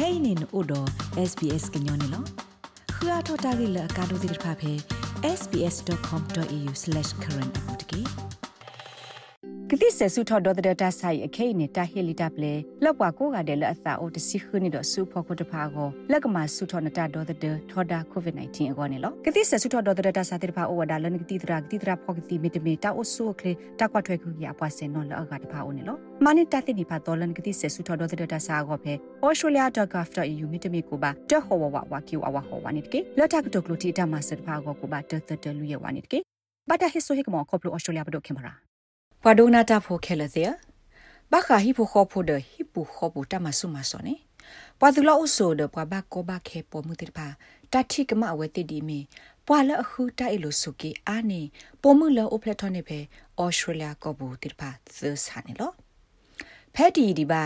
kainin odo sbs gnyone lo khua thota gi la ka do dir pha phe sbs.com.au/current account ကတိဆဆုထော်ဒေါ်တဲ့တာဆိုင်အခဲနေတာဟီလီတပ်လေလောက်ပွားကိုကတဲ့လက်အသာအိုတစီခနီတော့ဆူဖို့ခုတဖာကိုလက်ကမှာဆုထော်နတာဒေါ်တဲ့ထော်ဒါကိုဗစ် -19 အကောနေလောကတိဆဆုထော်ဒေါ်တဲ့တာစာတဲ့ဖာအိုဝဒါလန်ကတိတရာကတိတရာဖောက်ကတိမီတမီတာအိုဆူကလေတာကွာထွဲခုရအပွားစင်နော်လောက်ကတဖာအိုနေလောမနိတတိနိဖာဒေါ်လန်ကတိဆဆုထော်ဒေါ်တဲ့တာစာကိုဖဲ australia.gov.au မီတမီကိုပါတဟောဝဝဝကီဝဝဟောဝနိတကေလက်တာကတုကလူတီတာမဆတ်ဖာကိုကိုပါတတတလူရဝနိတကေဘာတာဟစ်ဆိုဟိကမောကောပလို australia ဘဒိုခင်ပါရာ ပဒိုနာတာဖိုခဲလတဲ့ဘာခါဟိဖိုခေါဖိုဒဟိပူခေါပူတမဆုမစောနေပဒူလာအဆိုဒပဘကောဘခဲပေါ်မှုတိပါတတိကမအဝဲတိဒီမီပွာလအခုတိုက်လို့စုကီအာနေပေါ်မှုလောအပလက်ထောနေပဲဩစတြေးလျကောဘူတိပါသဆာနေလောဖက်တီဒီပါ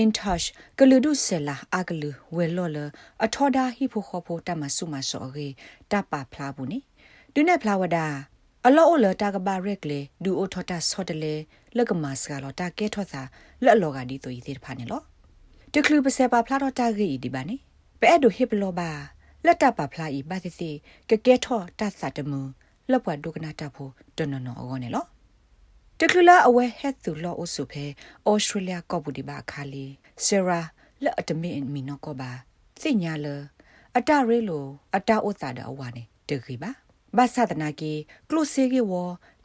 in touch ကလူဒုဆလာအကလူဝဲလော်လအထောဒါဟိဖိုခေါဖိုတမဆုမစောရေတပဖလာဘူးနေဒုနေဖလာဝဒါ အလောအလတာကဘာရက်လေဒူအိုထတာဆော့တလေလက်ကမစကလောတာကဲထောသာလက်လောကဒီတူဤသေးဖာနေလောတကလူပစပါဖလာတော့တာဂီဒီပါနေပဲအဲ့ဒိုဟစ်ပလောပါလက်တပါဖလာဤပါသစီကကဲထောတသတမူလက်ပွားဒုကနာတာဖို့တနနောအောနေလောတကလူလာအဝဲဟက်သူလောအဆုဖဲဩစတြေးလျကော့ဘူဒီပါခါလီဆရာလက်အတမင်မီနောကောပါစိညာလအတရဲလိုအတဥသတာအဝါနေတခီပါ ဘာသာတနာကေကလုစေကေဝ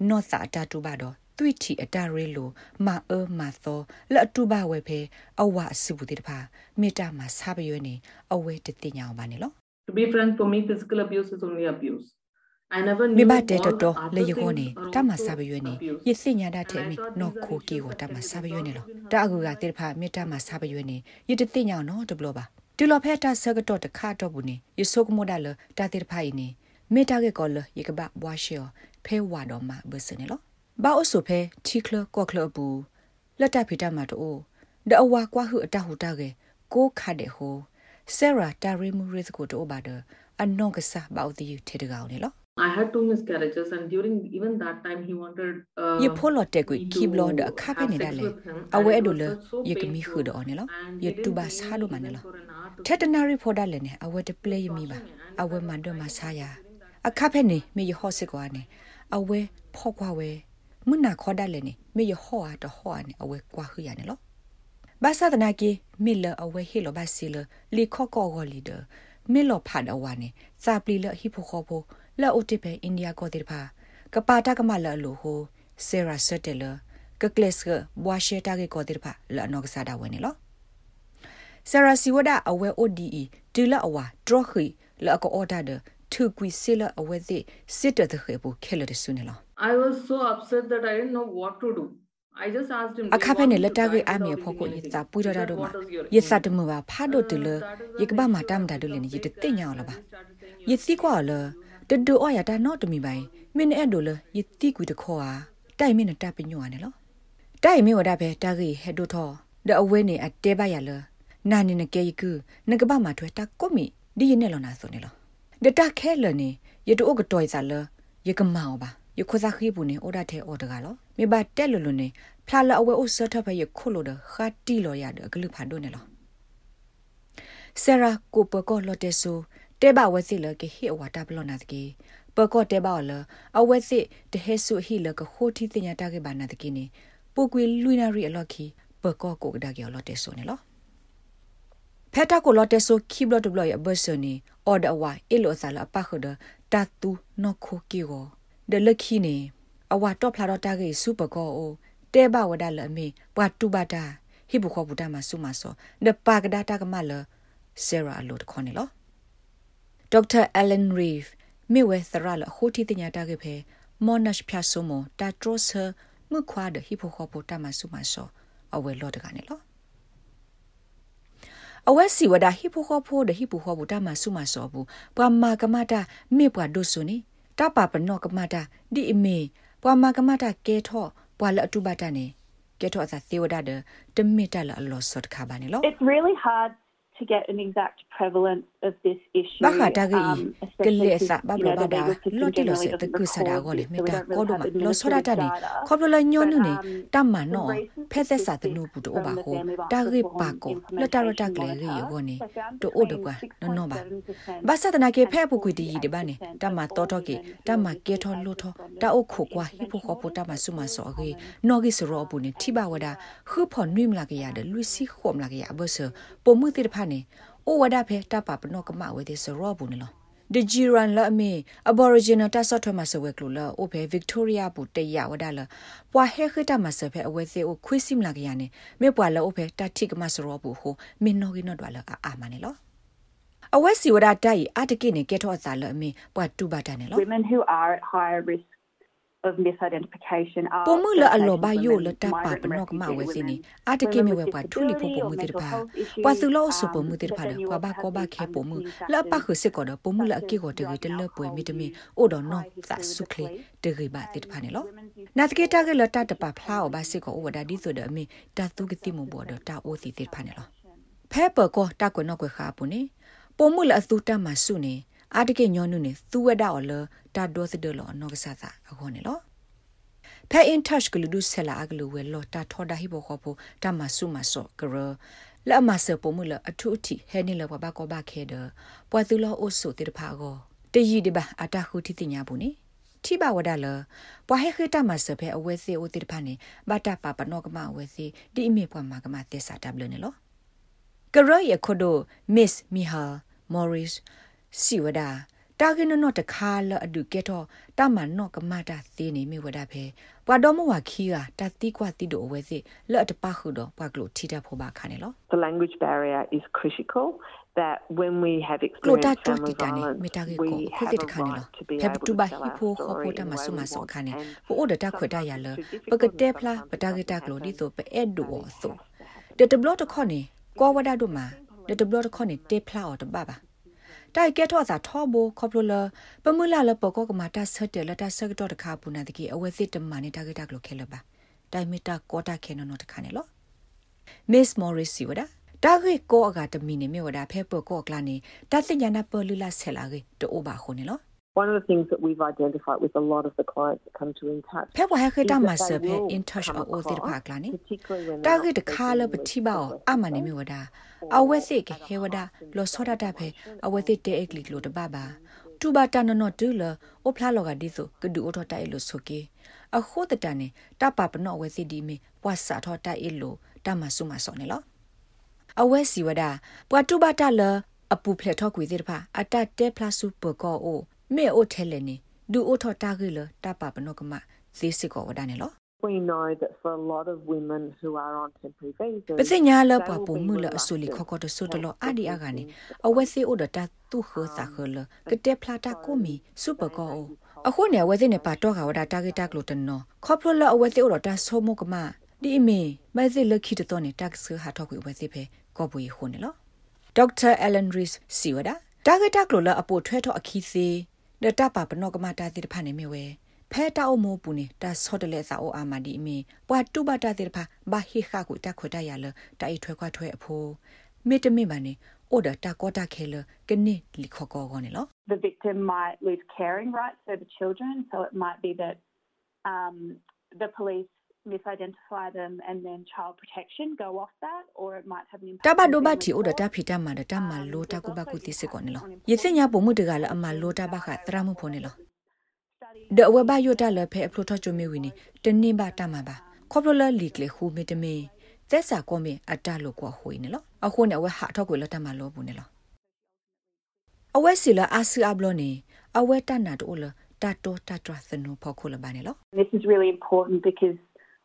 နောသာတာတူဘာတော့သွိတီအတာရဲလိုမာအမာသောလက်အတူပါဝဲဖဲအဝအစုဘူးတေတဖာမေတ္တာမှာစားပရွေးနေအဝဲတတိညာအောင်ပါနေလို့ To be frank for me physical abuse is only abuse I never knew မိဘတဲ့တော့လေယခေါနေတမစားပရွေးနေရစညာတာထဲမိနော်ခိုကီကိုတမစားပရွေးနေလို့တအကူကတေတဖာမေတ္တာမှာစားပရွေးနေရတတိညာနော်တဘလို့ပါတူလဖဲတာဆကတော့တခါတော့ဘူးနေရဆုကမိုဒါလတာတေတဖာဤနေ မေတာကေကောလယေကဘဘွားရှေဖဲဝါတော်မှာဘစနေလောဘာအဆုဖဲချီကလကောကလဘူးလက်တဖိတမှာတော့ဒအဝါကွာဟုအတဟုတကေကိုခတ်တဲ့ဟိုဆရာတာရီမူရစ်ကိုတော့ဘာဒအနောကစားဘောက်တီထေတကောင်နေလော I had two miscarriages and during even that time he wanted uh ye pholo te ku kiblo da kha pe ne da le awe do le ye kmi khu do ne lo ye tu ba sa do man ne lo tetanari phoda le ne awe de play mi ba awe man do ma sa ya အခဖက်နေမေယဟောစစ်ကွာနေအဝဲဖော့ကွာဝဲမနာခေါ်တယ်လေနေမေယဟောအားတဟောနေအဝဲကွာခရနေလောဘာသာတနာကေမေလအဝဲဟေလဘာစီလလီခော့ကောဂောလီဒမေလဖာဒဝါနေစာပလီလဟိဖိုခောဖိုလောအိုတိပဲအိန္ဒိယကောတိဖာကပါတာကမလလိုဟိုဆေရာဆတ်တယ်လကကလစ်ကဘွာရှေတာကေကောတိဖာလနောကစားတာဝဲနေလောဆရာစီဝဒအဝဲ ODE ဒီလအဝါဒရခီလအကောအော်ဒါ ထုကွီဆီလာအဝဲသိစစ်တတဲ့ခေဘူးခဲလတဲ့ဆုနေလား I was so upset that I didn't know what to do I just asked him အခါဖဲနဲ့လက်တာကေအမေဖို့ကိုယတာပူရတာတော့မှာယသတ်မပါဖာဒိုတလယကဘာမတမ်ဒါဒလနေယတတင်ညာလပါယစီကွာလတဒိုအရတာနော်တမီပိုင်မင်းအဲ့ဒိုလယတိကွီတခေါ်ဟာတိုင်မင်းနဲ့တပ်ပညွာနေလောတိုင်မင်းဝဒဖဲတာကေဟက်ဒိုထောဒအဝဲနေအတဲပါရလနာနေနကေယကူနကဘာမထွဲတာကိုမီဒီရနေလောနာဆိုနေလော ဒတာခဲလနေယတူကတော်စားလယကမောပါယခဇခိဘူးနေအော်ဒါတဲ့အော်ဒကလောမေဘတက်လလနေဖလာလအဝဲအိုဆတ်ထဖယခုလိုဒခတ်တီလောရဒဂလူဖာဒိုနေလောဆရာကိုပကောလော်တေဆူတဲဘဝဲစီလကေဟီအဝတာဘလောနာတကေပကောတဲဘလအဝဲစီတဟဲဆူဟီလကခိုတီတင်ညာတာကေဘာနာတကေနေပုကွေလူနာရီအလော်ခီပကောကိုဒါကေလော်တေဆူနေလော ဖက်တာကိုလော်တက်ဆိုခိဘလတ်ဘလရဘဆနီအော်ဒဝါအီလိုဆာလာပခဒတတူနောခိုကီကိုဒလခိနေအဝါတော့ဖလာတော့တာကေစူပကောအိုတဲဘဝဒလအမေပွာတူဘတာဟိဘခောဘူတာမဆုမဆောဒပါကဒတာကမလဆရာအလို့ခေါ်နေလောဒေါက်တာအလန်ရီဖ်မေဝဲသရလဟိုတီတညာတာကေဖေမော်နက်ဖြာဆုမတာထရိုဆာမခွာဒဟိဘခောဘူတာမဆုမဆောအဝဲလော့တကနေလော အဝဲစီဝဒဟိဖိုခေါဖိုဒဟိပူခေါဘူတာမဆုမဆောဘူးပွာမာကမတာမေပွာဒုဆုနေတပပနောကမတာဒီအမေပွာမာကမတာကဲထော့ပွာလအတုပတာနေကဲထော့အသာသေဝဒဒတမေတလအလောစော့ခါပါနေလော It's really hard to get an exact prevalence of this issue. Ba kha ta gi ke le sa ba blo ba da lo ti lo se te ku sa da go le me ta ko do ma lo so da ta ni kho blo la nyo nu ni ta ma no phe se sa te nu bu do ba ho ta gi pa ko lo ta ro ta gle gi yo go ni to o do ba no no ba ba sa ta na ke phe bu ku ti yi de ba ni ta ma to to ki ta ma ke tho lo tho ta o kho kwa hi pho kho po ta ma su ma so gi no gi so ro bu ni ti ba wa da khu pho nwi m la ge ya de lu si khom la ge ya ba so po mu ti de pha ni o wada phe ta pa pno kama we de so ro bu ne lo de jiran la me aboriginal ta sot ma se we klo la o phe victoria bu te ya wada la pwa he khita ta ma se phe awe se o khwi sim la ya ne me pwa la o phe ta thik ma so ro bu ho min no gi no dwa la a a ma ne lo အဝက်စီဝဒတိုင်အတကိနေကဲထောအစာလအမေပွားတူပါတန်နော် Women who are at higher risk of misidentification are ပမှုလအလောဘယိုလတပါပနောကမဝဲစင်းနီအတကိမေဝဲပါထူလီဖို့ပမှုတိတပါပွာစုလောဆပမှုတိတပါပွာဘကောဘခဲပမှုလပခစစ်ကောဒပမှုလအကိကိုတကတလပွေမီတမီအိုဒနောသဆုခလီတကိပါတိတပါနေလောနာတကေတာကလတတပါဖလာဘစစ်ကောဝဒဒီဆိုဒအမီတတုကတိမဘောဒတာအိုစီတိတပါနေလောဖဲပကောတကွနောကွခါပုနေပမှုလအသူတမဆုနေ အာတကေညောနုနေသူဝဒအော်လတာဒိုစဒလောနောကဆာသာအခေါ်နေလောဖဲ in touch ကလူဒုဆလာအကလူဝဲလောတာထော်ဒါဟိဘောခေါ်ဖို့တမဆုမဆော့ကရလာမဆပမှုလအထုအထိဟဲနေလဘဘကောဘခဲဒပွာသူလောအိုဆုတေတဖာကိုတယီဒီပါအတခုတိတိညာဘူးနိထိဘဝဒလပွာဟဲခေတမဆဖဲအဝဲစီအိုတေတဖာနေဘာတာပပနောကမအဝဲစီဒီအမေပွာမကမတေစာတဘလနေလောကရရခိုဒို miss mihal morris စီ ဝဒတာဂင်းနော့တခါလအဒုကဲတော့တမန်နော့ကမတာသေးနေမိဝဒဖဲပွာတော်မဝခီကတတိကွာတိတို့အဝဲစစ်လော့တပခုတော့ပွာကလို့ထိတတ်ဖို့ပါခါနေလော The language barrier is critical that when we have experienced family violence we have a right to be able to tell our story in the way we want and ပို့ဒတာခွတ်တရလပကတဲ့ဖလားပတာဂတာကလို့ဒီဆိုပဲအဲ့ဒူအောဆိုတတဘလတ်ခေါနေကောဝဒဒုမာ တတဘလတ်ခေါနေတေဖလားအော်တပါပါတိုက်ကဲထော့စာထောဘခေါပလိုလပမူလာလပကောကမာတာဆတ်တယ်လတာဆတ်တော့တခါပူနာတကီအဝဲစစ်တမနေတာကတကလို့ခဲလပါတိုင်မီတာကောတာခဲနော်တခါနေလော Miss Morris စီဝဒတာဂေကောအကတမီနေမြဝဒဖဲပကောကလာနေတာသိညာနာပလူလာဆဲလာကေတိုဘာခုနေလော One of the things that we've identified with a lot of the clients that come to in touch ဖဲဘွားခဲတာမဆဖဲ in touch အိုတိဖာကလာနေတာဂေတခါလပတိပါအမနေမြဝဒအဝဲစစ်ကေဟေဝဒလောစောဒတာဖဲအဝဲစစ်တဲအကလီလိုတပါပါတူဘာတနနောတူလအိုဖလာလောကဒီဆိုကဒူအိုထတိုင်လို့ဆိုကေအခုတတန်နေတပပနောဝဲစစ်ဒီမီပွာစာထောတိုင်လို့တမဆုမဆောနေလောအဝဲစီဝဒပွာတူဘာတလအပူဖလက်ထောကွေသေးတဖာအတတဲဖလာစုပကောအို မေအိုထဲလေနေဒူအိုထတာဂေလတပပနောကမဇေစစ်ကောဝဒနေလော We know that for a lot of women who are on temporary visas ပစညာလပပမှုလအဆူလီခခတဆုတလအဒီအကနေအဝဲစီအိုဒတာသူခစာခလကတဲ့ဖလာတာကိုမီစူပကောအခုနေဝဲစီနေပါတော့ကဝဒတာဂေတာကလိုတနောခေါပလလအဝဲစီအိုဒတာဆောမကမဒီအမီမဲစီလခိတတော့နေတက်ဆာဟာတော့ကိုဝဲစီဖဲကောပွေခုန်နော်ဒေါက်တာအလန်ရီစ်စီဝဒတာဂေတာကလိုလအပိုထွဲတော့အခီစီ ဒတာပါပနောကမတာတိတဖာနေမြဝဲဖဲတာအမောပူနေတာဆော့တလဲစာအိုအာမဒီအမီပွာတူဘတာတိတဖာဘာဟိခါကိုတခွတ်တရလတိုင်ထွဲခွားထွဲအဖိုးမေတမေမနေအိုဒတာကောတာခဲလကနေလီခောကောကောနေလော The victim might lose caring rights over children so it might be that um the police misidentify them and then child protection go off that or it might have an impact တဘဒိုဘတီအိုဒတာဖီတာမာဒတာမာလိုတာကုဘကုတိစကောနေလောယေစညာပုံမှုတကလအမလိုတာဘခတရမှုဖို့နေလောဒဝဘယိုတာလဖဲအဖလိုထချိုမီဝီနေတနင်းပါတမပါခေါပလလလီကလေခူမီတမီသက်စာကောမီအတလိုကွာဟွေနေလောအခုနေဝဟထောက်ကိုလတမလောဘူးနေလောအဝဲစီလအာစီအဘလောနေအဝဲတနာတိုလတတောတတရသနုဖောခုလပါနေလော This is really important because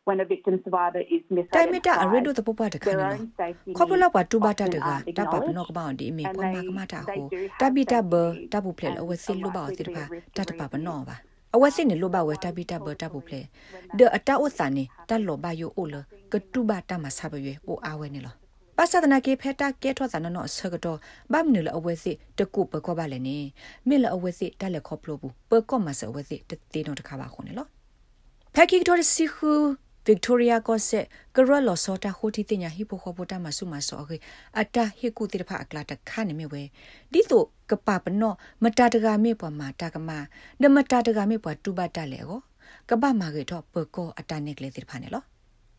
when a victim survivor is တိုင်မတာအရဒိုတပပတခါ their နေ own safety ခေါပလ needs ပတူဘတာတက often တ aren't ပပနော acknowledged. ကပောင်းဒီမီ and ပမကမတာ they ဟု do have တပိတဘ disabilities တပုဖလေ and အဝဲစစ်လိုပါ are တိတ likely ပါ to be at risk တ of တပပနော re-offending. ပါအဝဲစစ်နေလိုပါဝဲတပိတဘတပုဖလေဒအတာဥစာနေတလောဘယိုအိုလကတူဘတာမဆဘရွေအိုအာဝဲနေလောပါစဒနာကေဖက်တာကေထောသနနောဆကတော့ဘာမနလအဝဲစစ်တကုပကောပါလေနေမေလအဝဲစစ်တက်လက်ခေါပလို့ဘူးပကောမဆအဝဲစစ်တတေနောတခါပါခုန်နေလောဖက်ကီတိုစီခူ Victoria ကဆက်ကရလောစောတာခိုတီတင်ညာဟီပိုခေါ်ပိုတာမဆုမဆောခေအတာဟီကူတိဖာအကလာတခါနေမြဝဲဒီတို့ကပပနောမတာတကမေပွားမာတာကမနမတာတကမေပွားတူဘတာလေကိုကပမာကေတော့ပကောအတာနေကလေးတိဖာနေလော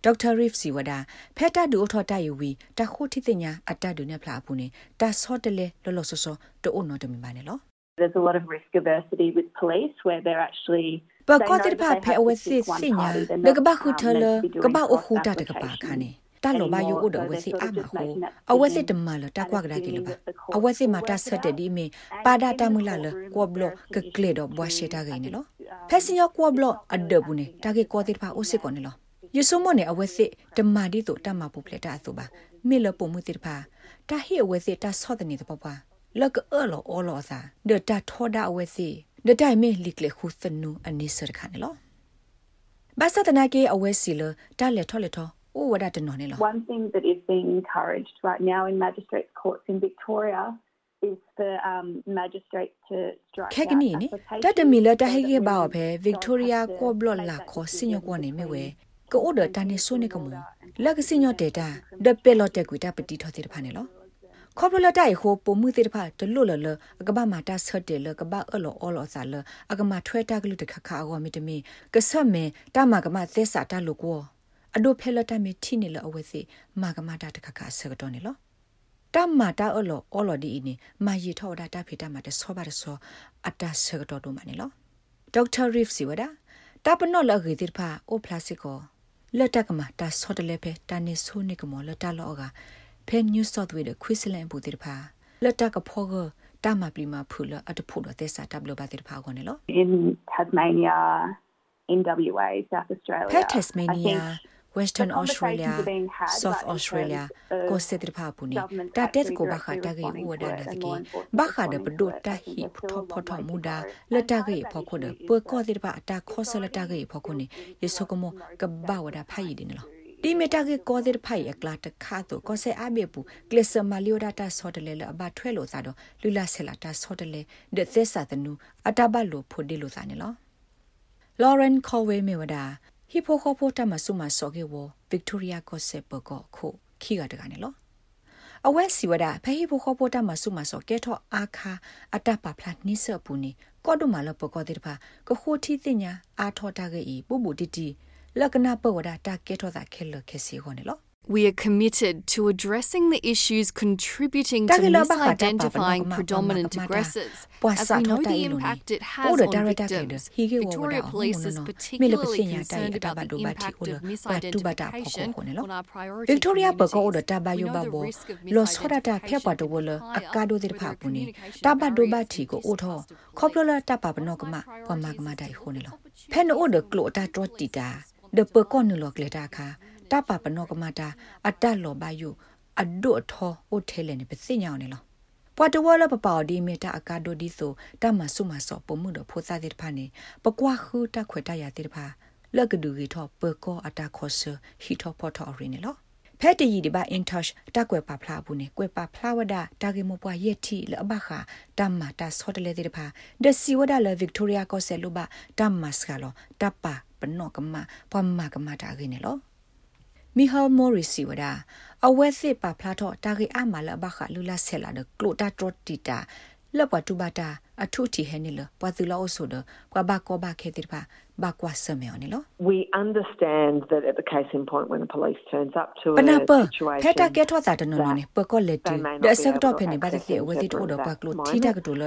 ဒေါက်တာရစ်စီဝဒဖက်တာဒူအထော်တယူဝီတခိုတီတင်ညာအတာဒူနေဖလာပူနေတာဆော့တလေလောလောဆောဆောတိုနိုတမီပါနေလော There's a lot of risk aversity with police where they're actually ပကောတိဖာဖဲအဝစစ်စညာလကဘခုထလကဘအခုတာတကပါခါနေတာလောဘယိုဥဒဝစီအမဟုအဝစစ်တမလတကွာကရကိလဘအဝစစ်မတာဆက်တဲ့ဒီမီပါဒတာမူလာလကောဘလကကလေတော့ဘွားရှိတာကိနေလောဖက်စင်ယောကောဘလအဒဘူးနေတာကေကောတိဖာအိုစစ်ကောနေလောယဆုမနေအဝစစ်တမာဒီတို့တမပူဖလက်တာဆိုပါမေလပုံမှုတိဖာတာဟိအဝစစ်တာဆော့တဲ့နေတော့ပွားလကအော်လောအော်လောစာဒတာထောဒါအဝစီ ဒတိုင်မေလိကလေခုသနုအနိစရခါနေလောဘာစတနာကေအဝစီလတာလက်ထောလက်ထောအိုဝဒတနော်နေလော One thing that is being encouraged right now in magistrates courts in Victoria is for um magistrates to strike ခက်ကနီနိတတမီလတဟေကေဘာဖဲ Victoria ကောဘလလာခေါ်စညကောနေမြဝဲကိုအိုဒတန်နေဆိုနေကမလက်ကစညတေတာဒပလော့တက်ကွီတာပတိထောတိတဖာနေလော ခေါပလတိုင်ဟိုပုံမှုတိတဖာတလွတ်လလအကဘာမာတာဆတ်တယ်လကဘာအလောအလောစာလအကမာထွဲတာကလူတခခါအောမီတမီကဆတ်မေတာမကမသစ္စာတလူကိုအဒိုဖဲလတမီထိနေလအဝဲစီမာကမာတာတခခါဆကတော့နေလောတမတာအလောအလောဒီနေမာရီထောဒါတာဖေတာမတဆောပါတဆောအတာဆကတော့တို့မနေလောဒေါက်တာရစ်စီဝဒတာပနော့လဂေတိဖာအိုပလတ်စကိုလက်တကမတာဆော့တလေပဲတာနေဆိုးနေကမောလတာလောက ဖဲ New South Wales ခွိစလန်ဘူတိဖာလက်တကဖောကတာမပလီမာဖူလအတဖို့တော့တက်စာတပ်လို့ပါတိဖာကောနေလော in Tasmania in WA South Australia ဖဲ Tasmania Western Australia South Australia ကိုစစ်တဖာပူနေတာတက်ကိုဘာခတာကေဝဒါနာတကေဘာခဒဘဒိုတာဟီဖထဖထမူဒါလတာကေဖခုဒပကောတိတဖာအတာခောဆလတာကေဖခုနေယေဆုကမကဘာဝဒါဖိုင်ဒီနော် ဒီမီတာကေကောဒီဖိုင်အကလာတခါတော့ကောဆေအဘေပူကလစ်စမလီယိုဒတာဆော့တလေလအဘထွဲလို့စားတော့လူလာဆလာတာဆော့တလေဒသစ္စာတနူအတဘလို့ဖို့ဒီလို့စားနေလော Lauren Colway မေဝဒါဟီဖိုခိုဖိုတမဆုမဆော့ကေဝဗစ်တိုးရီယာကောဆေပကောခုခီကတကနေလောအဝဲစီဝဒဖဟိဖိုခိုဖိုတမဆုမဆော့ကဲထောအာခာအတပဖလာနိဆပူနီကောဒုမလပကောတိတဖာကခိုတီတင်ညာအာထောတာကေဤပူပူတီတီ လကနာပဝဒတာကေထောတာခဲလခဲစီဟောနေလော We are committed to addressing the issues contributing to misidentifying predominant aggressors, as we know the impact it has on victims. Victoria Police is particularly concerned about the impact of misidentification on our priority Victoria ပကောဒတာဘယဘဘောလောဆောဒတာဖက်ပါတဝလအကာဒိုတိဖာပူ နေတဘဒိုဘတီကိုအိုထောခေါပလလတပပနောကမပမကမဒိုင်ခိုနေလောဖဲနိုဒကလိုတာတောတီတာဒပကောနလောကလေတာခါတပပနောကမတာအတလောဘယုအဒုထောအိုထဲလေနေပစိညာနေလောပွာတဝလပပဒီမီတာအကာဒိုဒီဆိုတမဆုမဆောပမှုတော့ဖိုစားတဲ့ဖာနေပကွာခုတခွေတရတဲ့ဖာလက်ကဒူရီထောပကောအတာခောဆဟီထောပေါ်ထောရင်းနော်ဖက်တီဒီဘာအင် touch တက်ကွယ်ပါဖလာဘူးနေကွယ်ပါဖလာဝဒတာဂေမပွားရက်တီလဘခာတမ်မာတာဆော့တလေတဲ့ဖာဒစီဝဒလဗစ်တိုးရီယာကောဆယ်လိုဘာတမ်မတ်စကလောတပ်ပါပ နောကမပမကမတာဂေနေလောမီဟယ်မော်ရီစီဝဒအဝဲစစ်ပါဖလာတော့တာဂေအမလာဘခလူလာဆဲလာဒကလိုတာထရတီတာလပတူဘတာ အထုတီဟဲနေလပွာသူလောဆိုဒကွာဘကောဘခဲတိဖာဘကွာဆမေော်နေလော We understand that at the case in point when the police turns up to a situation ဖက်တာကဲထောတာတနော်နေပကောလက်တီဒဆက်တော့ဖနေပါတဲ့ဝစီတိုတော့ပကလို့တီတာကတူလ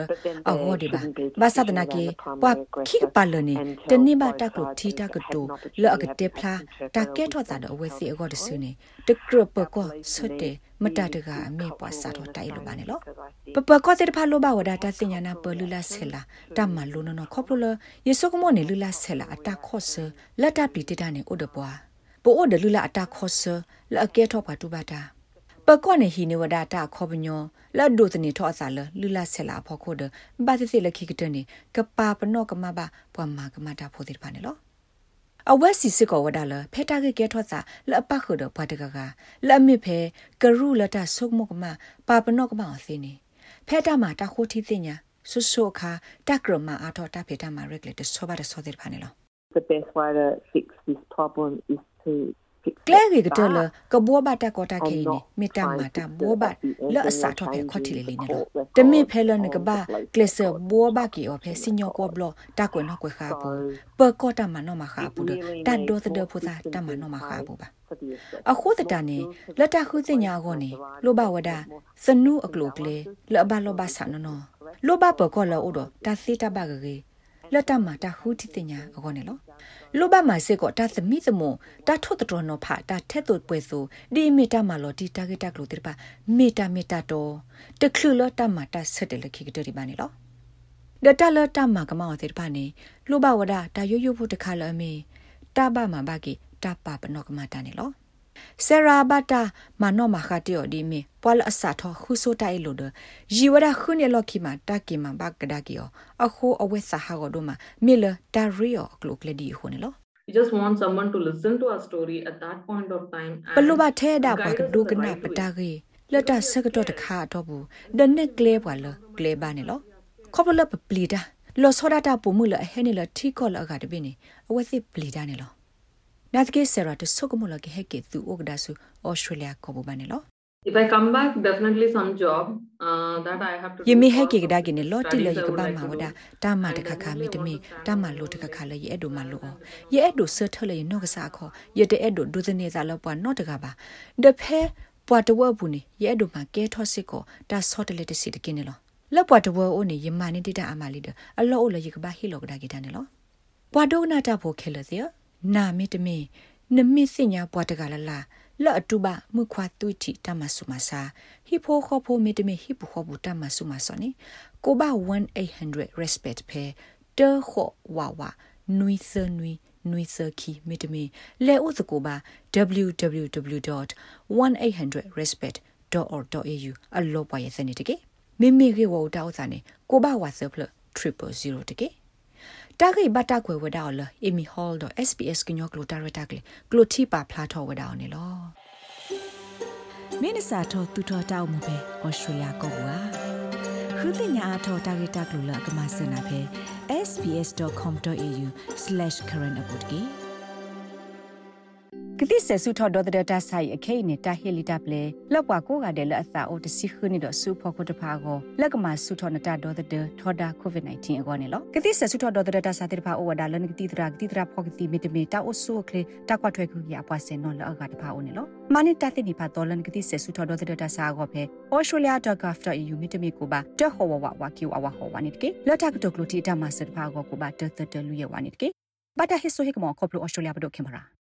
အဟောဒီပါဘာသဒနာကေပွာခိပါလနေတနိဘာတကလို့တီတာကတူလောအကတေဖလာတာကဲထောတာတော့ဝစီအကောတဆူနေတကရပကောဆွတ်တယ်မတတကအမေပွားစားတော့တိုင်လိုပါနေလောပပကောတဲ့ဖာလိုပါဝဒတာစညာနာပလူလာဆဲလာတမလူနနခေါပလယေဆုကမောနေလူလာဆဲလာအတာခော့ဆလက်တပလီတတနေဥဒပွားပိုအိုဒလူလာအတာခော့ဆလက်အကဲထော့ပါတူပါတာပကောနေဟီနေဝဒတာခောပညောလက်ဒုတနေထော့အစာလလူလာဆဲလာဖော်ခိုဒဘာသစီလက်ခိကတနေကပါပနောကမဘာပွားမာကမတာဖိုတိပါနေလောအဝက်စီစစ်ကောဝဒါလဖဲတာကေကဲထော့စာလပခုဒဘတ်တကကလအမစ်ဖဲကရုလတာဆုကမကမပါပနောကမအစင်းနေဖဲတာမှာတခိုတီတင်ညာ ဆုဆုခါတက်ကရမအားထောတာဖေတာမှာရက်လက်တဆောပါတဆောတဲ့ဖာနေလော The best way to fix this problem is to ကလဲရီကတလကဘောဘတာကောတာခေနေမီတာမာတာဘောဘလောအစာတော့ပဲခွတ်တီလေလေနော်တမေဖဲလနကဘာကလဆဘောဘကီအဖဲစညောကောဘလတာကွနော်ကွခါပူပကောတာမနော်မခါပူတတတ်ဒိုသဒဖူသာတမနော်မခါပူပါအခုတတနေလက်တခုစညာကောနေလောဘဝဒစနုအကလုကလေလောဘလောဘဆာနော် လောဘပကောလောဥဒတာစီတဘဂရေလက်တမတာခုတိတညာအကောနေလောလူဘမစေကိုတာသမီသမုံတာထွတ်တော်နော်ဖာတာထက်သွပွဲဆိုဒီမီတာမလော်ဒီတာဂက်တက်လို့တိပါမီတာမီတာတော့တခလူလတာမတာဆက်တယ်လခိကတရီပါနေလောဒတာလတာမကမောတိပါနေလူဘဝဒတာရွရွဖို့တခါလအမေတာဘမဘကီတာပပနောကမတာနေလော ဆရာဘတာမနောမခတိော်ဒီမီပွာလအစာထခုဆိုတိုင်လို့ဒဂျီဝရခုနေလော်ခီမာတာကီမဘကဒါကီယောအခုအဝဲစာဟာကိုဒမမီလတာရီယောကလုကလဒီခုနေလော we just want someone to listen to our story at that point of time ပလူဘထဲဒါပါကဒုကနာပတာကေလတ်တာစကတော့တခါတော့ဘူးဒနက်ကလေးပါလကလေးပါနေလောခေါပလပပလီတာလောစောဒတာပုံမှုလဟဲနေလထီကောလအကတပိနေအဝဲစစ်ပလီတာနေလော နာတကေဆရာတဆုကမလကေဟကေသူဩကဒါဆူဩစတြေးလျကိုဘဘနေလော If I come back, definitely some job uh, that I have to. Ye mi hai ke da ke ne lo ti lo ye ka ba ma wada ta ma ta kha kha mi te mi ta ma lo ta kha kha le ye edo ma lo ye edo se tho le no ka sa kho ye te edo do the ne za lo pa no ta ka ba de phe ပွားတဝဘူးနေရဲ့ဒုမှာကဲထော့စစ်ကိုဒါဆော့တလက်တစီတကင်းနေလောလောက်ပွားတဝအိုနေယမနေတိတအမလီဒအလောအိုလေယကဘာဟီလောကဒါကီတန်နေလောပွားဒုနာတာဖို့ခဲလစီ နာမီတမီနမီစညာပွားတကလာလာလော့အတူပါမှုခွာတူတီတမဆုမစာဟီဖိုခေါဖိုမီတမီဟီပူခေါဘူတမဆုမစောနီကိုဘာ1800 respect pay တေခောဝါဝါနွီဆနွီနွီဆခီမီတမီလဲဥစကိုပါ www.1800respect.org.au အလောပွားရဲ့စနေတကေမိမိခေဝတောက်စာနေကိုဘာဝါဆပ်ဖလ000တကေ တာဂိဘတာကွယ်ဝဒါလအီမီဟောလ်ဒ SPS ကညောကလိုတာရတာကလေကလိုတီပါဖလာထောဝဒါနေလောမင်းစာထောတူထောတောက်မှုပဲဩစတြေးလျကောကွာခုတင်ညာအထောတာဂိတာကလိုလကမစနာပဲ sbs.com.au/current update ကတိဆဆုထော်ဒေါ်တဲ့တာဆိုင်အခိနေတာဟီလီတပ်လေလောက်ပွားကိုကတဲ့လက်အသာအိုတစီခနီတော့ဆူဖို့ခုတဖာကိုလက်ကမှာဆုထော်နတာဒေါ်တဲ့ထော်ဒါကိုဗစ် -19 အကောနေလောကတိဆဆုထော်ဒေါ်တဲ့တာစာတဲ့ဖာအိုဝဒါလန်ကတိတရာကတိတရာဖောကတိမီတမီတာအိုဆူကလေတာကွာထွဲခုရအပွားစင်နော်လောက်ကတဖာအိုနေလောမနိတတဲ့နိဖာတော်လန်ကတိဆဆုထော်ဒေါ်တဲ့တာစာကိုဖဲ australia.gov.au မီတမီကိုပါတဟောဝဝဝကီဝဝဟောဝနိတကေလက်တာကတုကလိုတီတာမဆတ်ဖာကိုကိုပါတတတလူရဝနိတကေဘာတာဟစ်ဆိုဟိကမောကောပလို australia ဘဒိုခင်ပါရာ